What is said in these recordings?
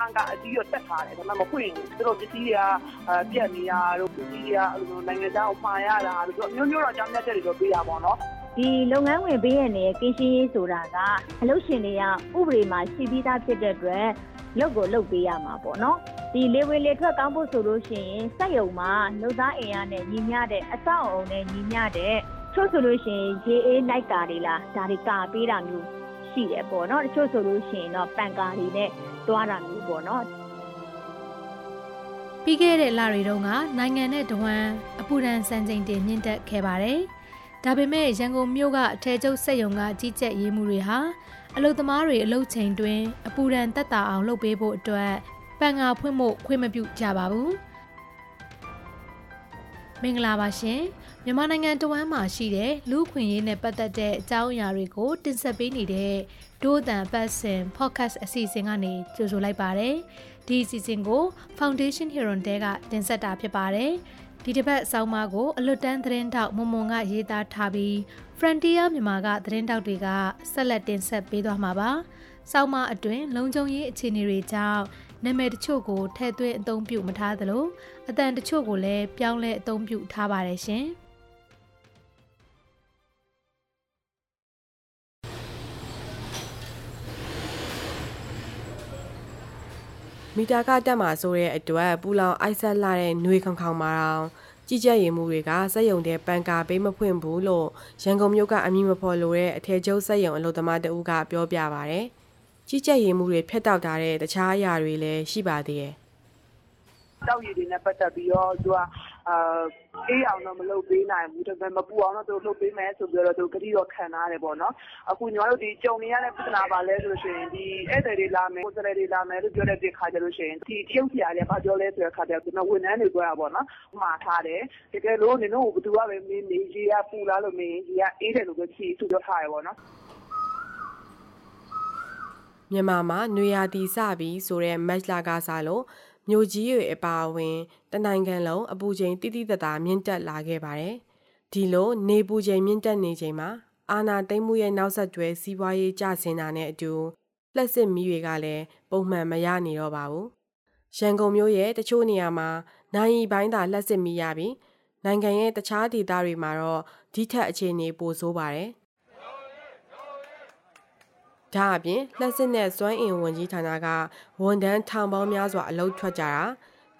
ပန်ကအကြီးရတက်ထားတယ်ဒါပေမဲ့မဖွင့်ဘူးသူတို့ပစ္စည်းတွေကပြက်နေရတို့ပစ္စည်းတွေကနိုင်ငံခြားကိုမှာရတာတို့အမျိုးမျိုးတော့ကြောင်းမြတ်တဲ့တွေတော့ပေးရပါတော့ဒီလုပ်ငန်းဝင်ပေးရတဲ့ကင်းရှင်းရေးဆိုတာကအလုပ်ရှင်တွေကဥပဒေမှာရှိပြီးသားဖြစ်တဲ့အတွက်လုပ်ကိုလုပ်ပေးရမှာပေါ့နော်ဒီလေဝင်လေထွက်ကောင်းဖို့ဆိုလို့ရှိရင်စက်ယုံမှာလူသားအင်အားနဲ့ညီမျှတဲ့အဆောက်အအုံနဲ့ညီမျှတဲ့ ချို့ဆိုလို့ရှိရင်ရေအေးလိုက်ကာတွေလားဒါတွေကာပေးတာမျိုးရှိတယ်ပေါ့နော်တချို့ဆိုလို့ရှိရင်တော့ပန်ကာတွေနဲ့တွားတာမျိုးပေါ့နော်ပြီးခဲ့တဲ့လတွေတုန်းကနိုင်ငံနဲ့တဝမ်းအပူဒဏ်စံချိန်တင်မြင့်တက်ခဲ့ပါတယ်။ဒါပေမဲ့ရန်ကုန်မြို့ကအထည်ချုပ်စက်ရုံကကြီးကြပ်ရေးမှုတွေဟာအလုသမားတွေအလုချိန်တွင်အပူဒဏ်တက်တာအောင်လုပ်ပေးဖို့အတွက်ပန်ငါဖွင့်ဖို့ခွင့်မပြုကြပါဘူး။ မင်္ဂလာပါရှင်။မြန်မာနိုင်ငံတဝမ်းမှာရှိတဲ့လူခွင့်ရေးနဲ့ပတ်သက်တဲ့အကြောင်းအရာတွေကို တင်ဆက်ပေးနေတဲ့ဒိုးတန်ပတ်စင် podcast အစီအစဉ်ကနေကြိုဆိုလိုက်ပါတယ်။ဒီအစီအစဉ်ကို Foundation Hero တဲကတင်ဆက်တာဖြစ်ပါတယ်။ဒီတစ်ပတ်အဆောင်မကိုအလွတ်တန်းသတင်းတောက်မွန်မွန်ကရေးသားထားပြီး Frontier မြန်မာကသတင်းတောက်တွေကဆက်လက်တင်ဆက်ပေးသွားမှာပါ။ဆောင်းမအတွင်လုံခြုံရေးအခြေအနေတွေကြောင့် နာမည်တချို့ကိုထည့်သွင်းအသုံးပြုမထားသလိုအတန်တချို့ကိုလည်းပြောင်းလဲအသုံးပြုထားပါတယ်ရှင်။မီတာကတက်မှာဆိုတဲ့အတွက်ပူလောင်အိုက်ဆက်လာတဲ့ຫນွေခေါင်ခေါင်မှာတောင်ကြည်ကြက်ရည်မှုတွေကစက်ယုံတဲ့ပန်ကာပေးမဖွင့်ဘူးလို့ရန်ကုန်မြို့ကအမည်မဖော်လိုတဲ့အထည်ချုပ်စက်ယုံအလုပ်သမားတဦးကပြောပြပါဗျ။ ကြည်ကြက်ရည်မှုတွေဖျက်တောက်ထားတဲ့တခြားအရာတွေလည်းရှိပါသေးတယ်။တောက်ရည်တွေနဲ့ပတ်သက်ပြီးတော့သူကအာအေးအောင်တော့မလုပ်ပေးနိုင်ဘူးဒါပေမဲ့မပူအောင်တော့သူလုပ်ပေးမယ်ဆိုပြီးတော့သူကတိတော့ခံထားတယ်ပေါ့နော်အခုညီမတို့ဒီကြုံနေရတဲ့ပြဿနာပါလဲဆိုလို့ရှိရင်ဒီဧည့်သည်တွေလာမယ်ကိုယ်စားလှယ်တွေလာမယ်လို့ပြောတဲ့ဒီခါကျလို့ရှိရင်ဒီတရုတ်ဆရာတွေဘာပြောလဲဆိုတဲ့ခါကျတော့ကျွန်တော်ဝန်ထမ်းတွေပြောတာပေါ့နော်မှားထားတယ်တကယ်လို့နင်တို့ဘယ်သူကပဲမင်းနေကြီးကပူလားလို့မင်းကြီးကအေးတယ်လို့ပဲဖြေသူပြောထားရပေါ့နော် မြန်မာမှာနွေရာသီစပြီးဆိုတဲ့ match လာကစားလို့မြို့ကြီးတွေအပါအဝင်တနိုင်ငံလုံးအပူချိန်တိတိတသားမြင့်တက်လာခဲ့ပါတယ်။ဒီလိုနေပူချိန်မြင့်တက်နေချိန်မှာအာနာသိမ့်မှုရဲ့နောက်ဆက်တွဲစီးပွားရေးကျဆင်းတာနဲ့အတူလက်စစ်မီးတွေကလည်းပုံမှန်မရနေတော့ပါဘူး။ရန်ကုန်မြို့ရဲ့တချို့နေရာမှာနိုင်ပိုင်းသာလက်စစ်မီးရပြီးနိုင်ငံရဲ့တခြားဒေသတွေမှာတော့ဒီထက်အခြေအနေပိုဆိုးပါတယ် ဒါအပြင်လက်စစ်နဲ့စွမ်းအင်ဝန်ကြီးဌာနကဝန်ထမ်းထောင်ပေါင်းများစွာအလုပ်ထွက်ကြတာ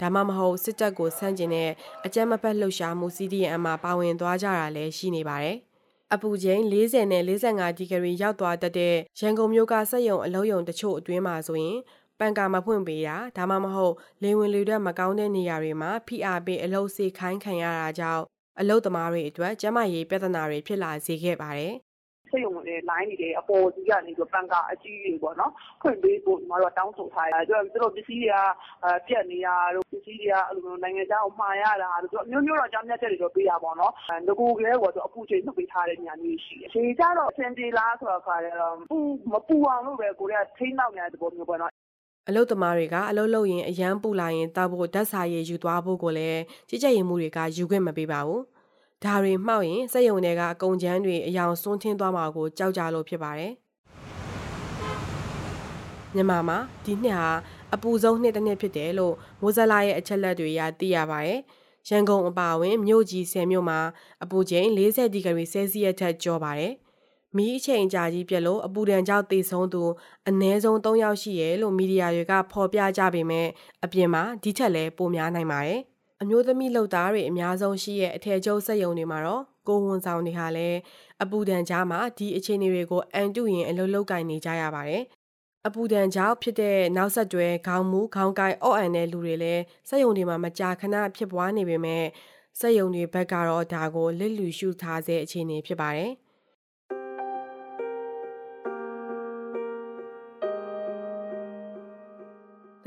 ဒါမှမဟုတ်စစ်တပ်ကိုဆန့်ကျင်တဲ့အကြမ်းမဖက်လှုပ်ရှားမှု CDM မှာပါဝင်သွားကြတာလည်းရှိနေပါတယ်။အပူချိန်40နဲ့45ဒီဂရီရောက်သွားတတ်တဲ့ရန်ကုန်မြို့ကစက်ရုံအလုံးယုံတချို့အတွင်းမှာဆိုရင်ပန်ကာမဖွင့်ပေးတာဒါမှမဟုတ်လေဝင်လေထွက်မကောင်းတဲ့နေရာတွေမှာဖိအားပေးအလုပ်စေခိုင်းခံရတာကြောင့်အလုပ်သမားတွေအတွက်ကျန်းမာရေးပြဿနာတွေဖြစ်လာစေခဲ့ပါတယ်။ စက်ရုံတွေ လိုင်းတွေအပေါ်စီးကနေပြီးပန်ကာအကြီးတွေပေါ့နော် ဖွင့်ပေးဖို့ညီမတို့က တောင်းဆိုထားတယ် သူတို့ပစ္စည်းတွေက ပြက်နေတာတို့ ပစ္စည်းတွေကအဲ့လိုနိုင်ငံခြားကို မှာရတာတို့ အမျိုးမျိုးတော့ကြောင်းမြတ်ချက်တွေတော့ ပေးတာပေါ့နော်ငကိုကလေးကတော့အပူချိန်နှုတ်ပေးထားတဲ့ညာမျိုးရှိတယ်။ခြေကြတော့ အဆင်ပြေလားဆိုတော့ခါတယ်တော့ပူမပူအောင်လို့ပဲ ကိုရီးယားထိန်းနောက်နေတဲ့သဘောမျိုးပေါ့နော် အလုတ်သမားတွေက အလုတ်လုပ်ရင်အရန်ပူလာရင်တောက်ဖို့ ဓာတ်စာရည် ယူသွားဖို့ကိုလည်း ကြည်ကြက်ရင်မှုတွေက ယူခွင့်မပေးပါဘူး။ ဒါတွေမှောက်ရင်စက်ယုံတွေကအကုံချမ်းတွေအယောင်စွန်းထင်းသွားမှာကိုကြောက်ကြလို့ဖြစ်ပါတယ်မြန်မာမှာဒီနှစ်ဟာအပူဆုံးနှစ်တစ်နှစ်ဖြစ်တယ်လို့မိုးဇလာရဲ့အချက်လက်တွေအရသိရပါတယ်။ရန်ကုန်အပါအဝင်မြို့ကြီး10မြို့မှာအပူချိန်40ဒီဂရီဆဲလ်စီယပ်ထက်ကျော်ပါတယ်။မီးအချိန်ကြာကြီးပြက်လို့အပူဒဏ်ကြောင့်သေဆုံးသူအနည်းဆုံး3ယောက်ရှိရဲလို့မီဒီယာတွေကဖော်ပြကြပေမဲ့အပြင်မှာဒီထက်လည်းပိုများနိုင်ပါတယ်။ အမျိုးသမီးလုပ်သားတွေအများဆုံးရှိရဲ့အထည်ချုပ်စက်ရုံတွေမှာတော့ကိုဝန်ဆောင်တွေဟာလည်းအပူဒဏ်ကြားမှာဒီအခြေအနေတွေကိုအန်တုရင်အလုပ်လုပ်ကင်နေကြရပါတယ်။အပူဒဏ်ကြောင့်ဖြစ်တဲ့နောက်ဆက်တွဲခေါင်းမူခေါင်းကိုက်အော့အန်တဲ့လူတွေလည်းစက်ရုံတွေမှာမကြာခဏဖြစ်ပွားနေပေမဲ့စက်ရုံတွေဘက်ကတော့ဒါကိုလစ်လူရှုထားစေအခြေအနေဖြစ်ပါတယ်။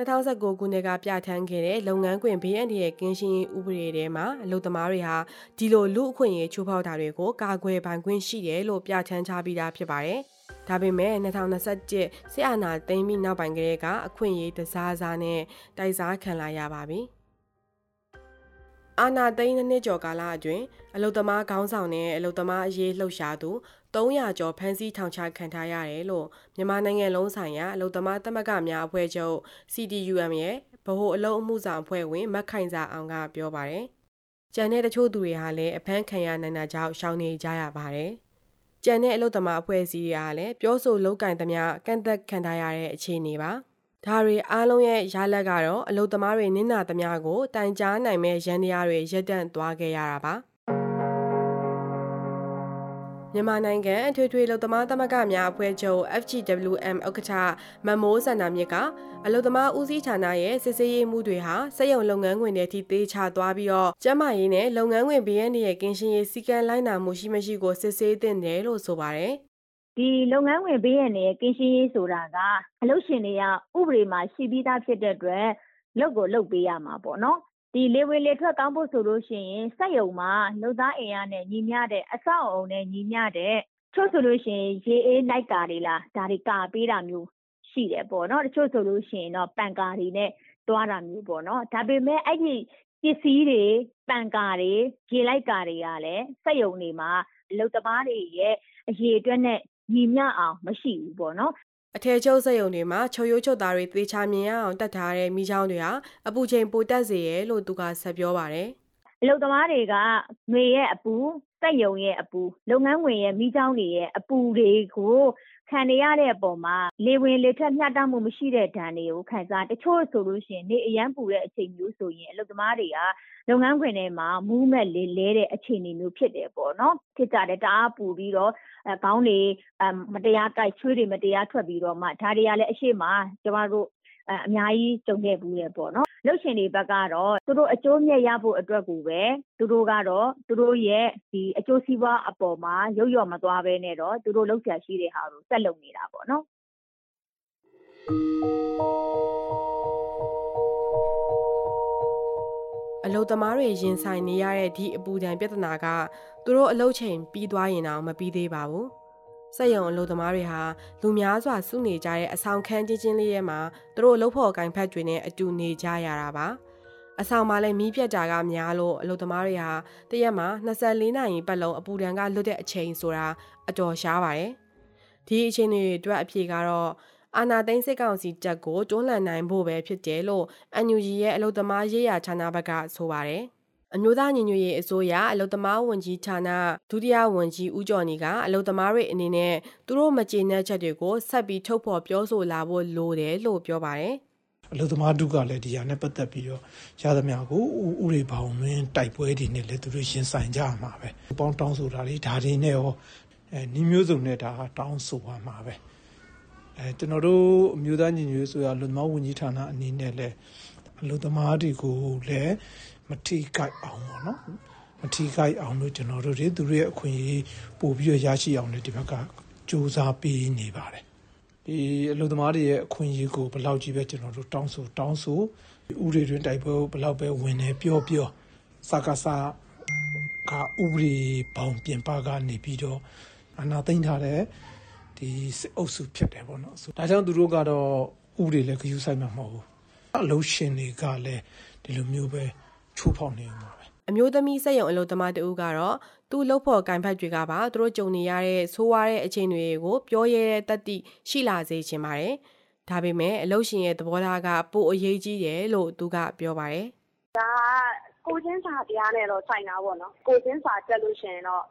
2019ခုနှစ်ကပြဋ္ဌာန်းခဲ့တဲ့လုပ်ငန်းခွင်ဘေးအန္တရာယ်ကင်းရှင်းရေးဥပဒေထဲမှာအလုပ်သမားတွေဟာဒီလိုလူအခွင့်အရေးချိုးဖောက်တာတွေကိုကာကွယ်ပိုင်ခွင့်ရှိတယ်လို့ပြဋ္ဌာန်းထားပြီးသားဖြစ်ပါတယ်။ဒါပေမဲ့2021စစ်အာဏာသိမ်းပြီးနောက်ပိုင်းကလေးကအခွင့်အရေးတစားစားနဲ့တိုက်စားခံလာရပါပြီ။ အာနာသိန်းနှစ်ကျော်ကာလအတွင်းအလုသမားခေါင်းဆောင်နဲ့အလုသမားအရေးလှုပ်ရှားသူ300ကျော်ဖမ်းဆီးထောင်ချခံထားရတယ်လို့မြန်မာနိုင်ငံလုံးဆိုင်ရာအလုသမားသမဂ္ဂများအဖွဲ့ချုပ် CTUM ရဲ့ဗဟိုအလုံးအမှုဆောင်အဖွဲ့ဝင်မက်ခိုင်စာအောင်ကပြောပါတယ်။ကျန်တဲ့တချို့သူတွေဟာလည်းအဖမ်းခံရနိုင်တာကြောင့်ရှောင်နေကြရပါတယ်။ကျန်တဲ့အလုသမားအဖွဲ့အစည်းတွေကလည်းပြောဆိုလောက်ကင်သမျှကန့်သက်ခံထားရတဲ့အခြေအနေပါ။ ဒါတွေအားလုံးရဲ့ရလက်ကတော့အလုသမားတွေနင်းနာသမျှကိုတိုင်ကြားနိုင်မဲ့ရန်တရားတွေရက်တန့်သွားခဲ့ရတာပါမြန်မာနိုင်ငံအထွေထွေလုံသမားသမဂ္ဂများအဖွဲ့ချုပ် FGWM ဥက္ကဋ္ဌမမိုးစန္ဒာမြစ်ကအလုံသမားဦးစီးဌာနရဲ့စစ်ဆေးရေးမှုတွေဟာစက်ရုံလုပ်ငန်းခွင်တွေထိသေးချသွားပြီးတော့ကျန်းမာရေးနဲ့လုပ်ငန်းခွင်ဘေးရန်ရဲ့ကင်းရှင်းရေးစည်းကမ်းလိုက်နာမှုရှိမရှိကိုစစ်ဆေးသင့်တယ်လို့ဆိုပါတယ် ဒီလုပ်ငန်းဝင်ဘေးရန်တွေကင်းရှင်းရေးဆိုတာကအလုပ်ရှင်တွေကဥပဒေမှာရှိပြီးသားဖြစ်တဲ့အတွက်လုပ်ကိုလုပ်ပေးရမှာပေါ့နော်ဒီလေဝင်လေထွက်ကောင်းဖို့ဆိုလို့ရှိရင်စက်ရုံမှာလူသားအင်အားနဲ့ညီမျှတဲ့အဆောက်အအုံနဲ့ညီမျှတဲ့ချို့ဆိုလို့ရှိရင်ရေအေးလိုက်ကာတွေလားဒါတွေကာပေးတာမျိုးရှိတယ်ပေါ့နော်တချို့ဆိုလို့ရှိရင်တော့ပန်ကာတွေနဲ့တွားတာမျိုးပေါ့နော်ဒါပေမဲ့အဲ့ဒီပစ္စည်းတွေပန်ကာတွေရေလိုက်ကာတွေကလည်းစက်ရုံတွေမှာလုံသမားတွေရဲ့အရေးအတွက်နဲ့ ညီမျှအောင်မရှိဘူးပေါ့နော်အထည်ချုပ်စက်ရုံတွေမှာချုပ်ရိုးချုပ်သားတွေသေချာမြင်ရအောင်တတ်ထားတဲ့မိချောင်းတွေဟာအပူချိန်ပိုတက်စေရဲ့လို့သူကဆက်ပြောပါတယ်အလုပ်သမားတွေကငွေရဲ့အပူစက်ယုံရဲ့အပူလုပ်ငန်းဝင်ရဲ့မိချောင်းတွေရဲ့အပူတွေကို ခံနေရတဲ့အပေါ်မှာလေဝင်လေထွက်မျှတမှုမရှိတဲ့ဒဏ်တွေကိုခံစားတချို့ဆိုလို့ရှိရင်နေအရန်ပူတဲ့အချိန်မျိုးဆိုရင်အလုပ်သမားတွေကလုပ်ငန်းခွင်ထဲမှာမူးမဲ့လေလဲတဲ့အခြေအနေမျိုးဖြစ်တယ်ပေါ့နော်ဖြစ်ကြတယ်တအားပူပြီးတော့အဲခေါင်းတွေမတရားတိုက်ချွေးတွေမတရားထွက်ပြီးတော့မှဒါတွေကလည်းအရှိမကျမတို့ အများကြီးကြုံခဲ့ဘူးလေပေါ့နော်လှုပ်ရှင်တွေဘက်ကတော့သူတို့အကျိုးမြတ်ရဖို့အတွက်ကိုပဲသူတို့ကတော့သူတို့ရဲ့ဒီအကျိုးစီးပွားအပေါ်မှာရုပ်ရော်မသွားဘဲနဲ့တော့သူတို့လှုပ်ရှားရှိတဲ့ဟာကိုဆက်လုပ်နေတာပေါ့နော်အလုသမားတွေရင်ဆိုင်နေရတဲ့ဒီအပူဒဏ်ပြဿနာကသူတို့အလုချိန်ပြီးသွားရင်တော့မပြီးသေးပါဘူး စက်ရုံအလုပ်သမားတွေဟာလူများစွာစုနေကြတဲ့အဆောင်ခန်းချင်းချင်းလေးထဲမှာသူတို့အလုပ်ဖော်ကိုင်ဖက်တွေနဲ့အတူနေကြရတာပါအဆောင်မှာလည်းမီးပြတ်တာကများလို့အလုပ်သမားတွေဟာတရက်မှာ24နာရီပတ်လုံးအပူဒဏ်ကလွတ်တဲ့အချိန်ဆိုတာအတော်ရှားပါတယ်ဒီအချိန်တွေအတွက်အဖြေကတော့အာနာသိန်းစစ်ကောင်စီတပ်ကိုတွန်းလှန်နိုင်ဖို့ပဲဖြစ်တယ်လို့ NUG ရဲ့အလုပ်သမားရေးရာဌာနဘက်ကဆိုပါတယ် အမျိုးသားညီညွတ်ရေးအစိုးရအလုံသမားဝန်ကြီးဌာနဒုတိယဝန်ကြီးဦးကျော်နေကအလုံသမားတွေအနေနဲ့သူတို့မကျေနပ်ချက်တွေကိုဆက်ပြီးထုတ်ဖော်ပြောဆိုလာဖို့လိုတယ်လို့ပြောပါတယ်အလုသမားတုကလည်းဒီဟာနဲ့ပတ်သက်ပြီးတော့ရသမျှကိုဥရိဘောင်တွင်တိုက်ပွဲတွေနဲ့လည်းသူတို့ရင်ဆိုင်ကြမှာပဲပေါင်းတောင်းဆိုတာလေဒါတွေနဲ့ရောအဲနှီးမျိုးစုံနဲ့ဒါတောင်းဆိုပါမှာပဲအဲကျွန်တော်တို့အမျိုးသားညီညွတ်ရေးဆိုရလူသမားဝန်ကြီးဌာနအနေနဲ့လည်း အလုသမားတွေကိုလည်းမထိခိုက်အောင်ပေါ့နော်မထိခိုက်အောင်လို့ကျွန်တော်တို့တွေသူတို့ရဲ့အခွင့်အရေးပို့ပြီးရရှိအောင်လည်းဒီဘက်ကစူးစမ်းပေးနေပါတယ်ဒီအလုပ်သမားတွေရဲ့အခွင့်အရေးကိုဘယ်လောက်ကြီးပဲကျွန်တော်တို့တောင်းဆိုတောင်းဆိုဥပဒေတွင်တိုက်ပွဲဘယ်လောက်ပဲဝင်နေပြောပြောစကားစားကဥပဒေပေါင်းပြင်ပကနေပြီးတော့အနာသိမ့်ထားတဲ့ဒီစစ်အုပ်စုဖြစ်တယ်ပေါ့နော်ဒါကြောင့်သူတို့ကတော့ဥပဒေလည်းဂရုစိုက်မှာမဟုတ်ဘူး အလုပ်ရှင်တွေကလည်းဒီလိုမျိုးပဲချိုးဖောက်နေမှာပဲအမျိုးသမီးစက်ရုံအလုပ်သမားတဦးကတော့သူ့လုပ်ဖို့ကင်ဖက်တွေကပါသူတို့ကြုံနေရတဲ့ဆိုးဝါးတဲ့အခြေအနေတွေကိုပြောရဲတဲ့တတိရှိလာစေချင်ပါတယ်။ဒါပေမဲ့အလုပ်ရှင်ရဲ့သဘောထားကပိုအရေးကြီးတယ်လို့သူကပြောပါတယ်။ဒါကိုချင်းစာတရားနဲ့တော့ဆိုင်တာပေါ့နော်။ကိုချင်းစာတက်လို့ရှိရင်တော့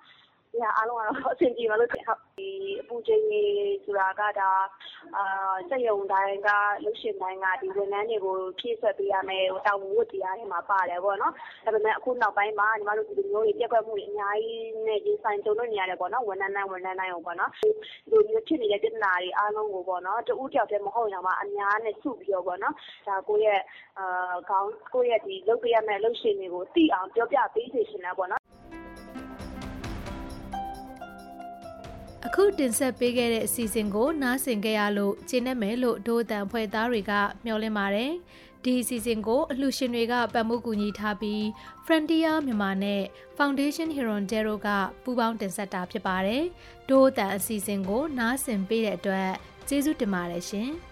ဒီဟာအားလုံးကတော့အဆင်ပြေပါလို့ဟုတ်ဒီအပူချိန်ကြီးဆိုတာကဒါအာစက်ရုံတိုင်းကလုပ်ရှင်တိုင်းကဒီဝန်ထမ်းတွေကိုဖြည့်ဆွက်ပေးရမယ်တောင်းဝတ်တရားတွေမှာပါတယ်ပေါ့နော်ဒါပေမဲ့အခုနောက်ပိုင်းမှာညီမတို့ဒီလိုမျိုးတွေပြက်ကွက်မှုတွေအများကြီးနဲ့ရင်ဆိုင်ကြုံလို့နေရတယ်ပေါ့နော်ဝန်ထမ်းတိုင်းဝန်ထမ်းတိုင်းကိုပေါ့နော်ဒီလိုမျိုးဖြစ်နေတဲ့ပြဿနာတွေအားလုံးကိုပေါ့နော်တဦးတယောက်တည်းမဟုတ်ရင်မှအများနဲ့စုပြီးတော့ပေါ့နော်ဒါကိုယ့်ရဲ့အာခေါင်းကိုယ့်ရဲ့ဒီလုပ်ပေးရမယ့်လုပ်ရှင်တွေကိုသိအောင်ပြောပြပေးစေချင်တယ်ပေါ့နော် အခုတင်ဆက်ပေးခဲ့တဲ့အစီအစဉ်ကို နားဆင်ကြရလို့ကျေနပ်မယ်လို့ဒိုးအတန်ဖွဲ့သားတွေကမျှော်လင့်ပါတယ်။ဒီအစီအစဉ်ကိုအလှူရှင်တွေကပတ်မှုကူညီထားပြီး Frontier မြန်မာနဲ့ Foundation Hirondero ကပူးပေါင်းတင်ဆက်တာဖြစ်ပါတယ်။ဒိုးအတန်အစီအစဉ်ကို နားဆင်ပေးတဲ့အတွက်ကျေးဇူးတင်ပါတယ်ရှင်။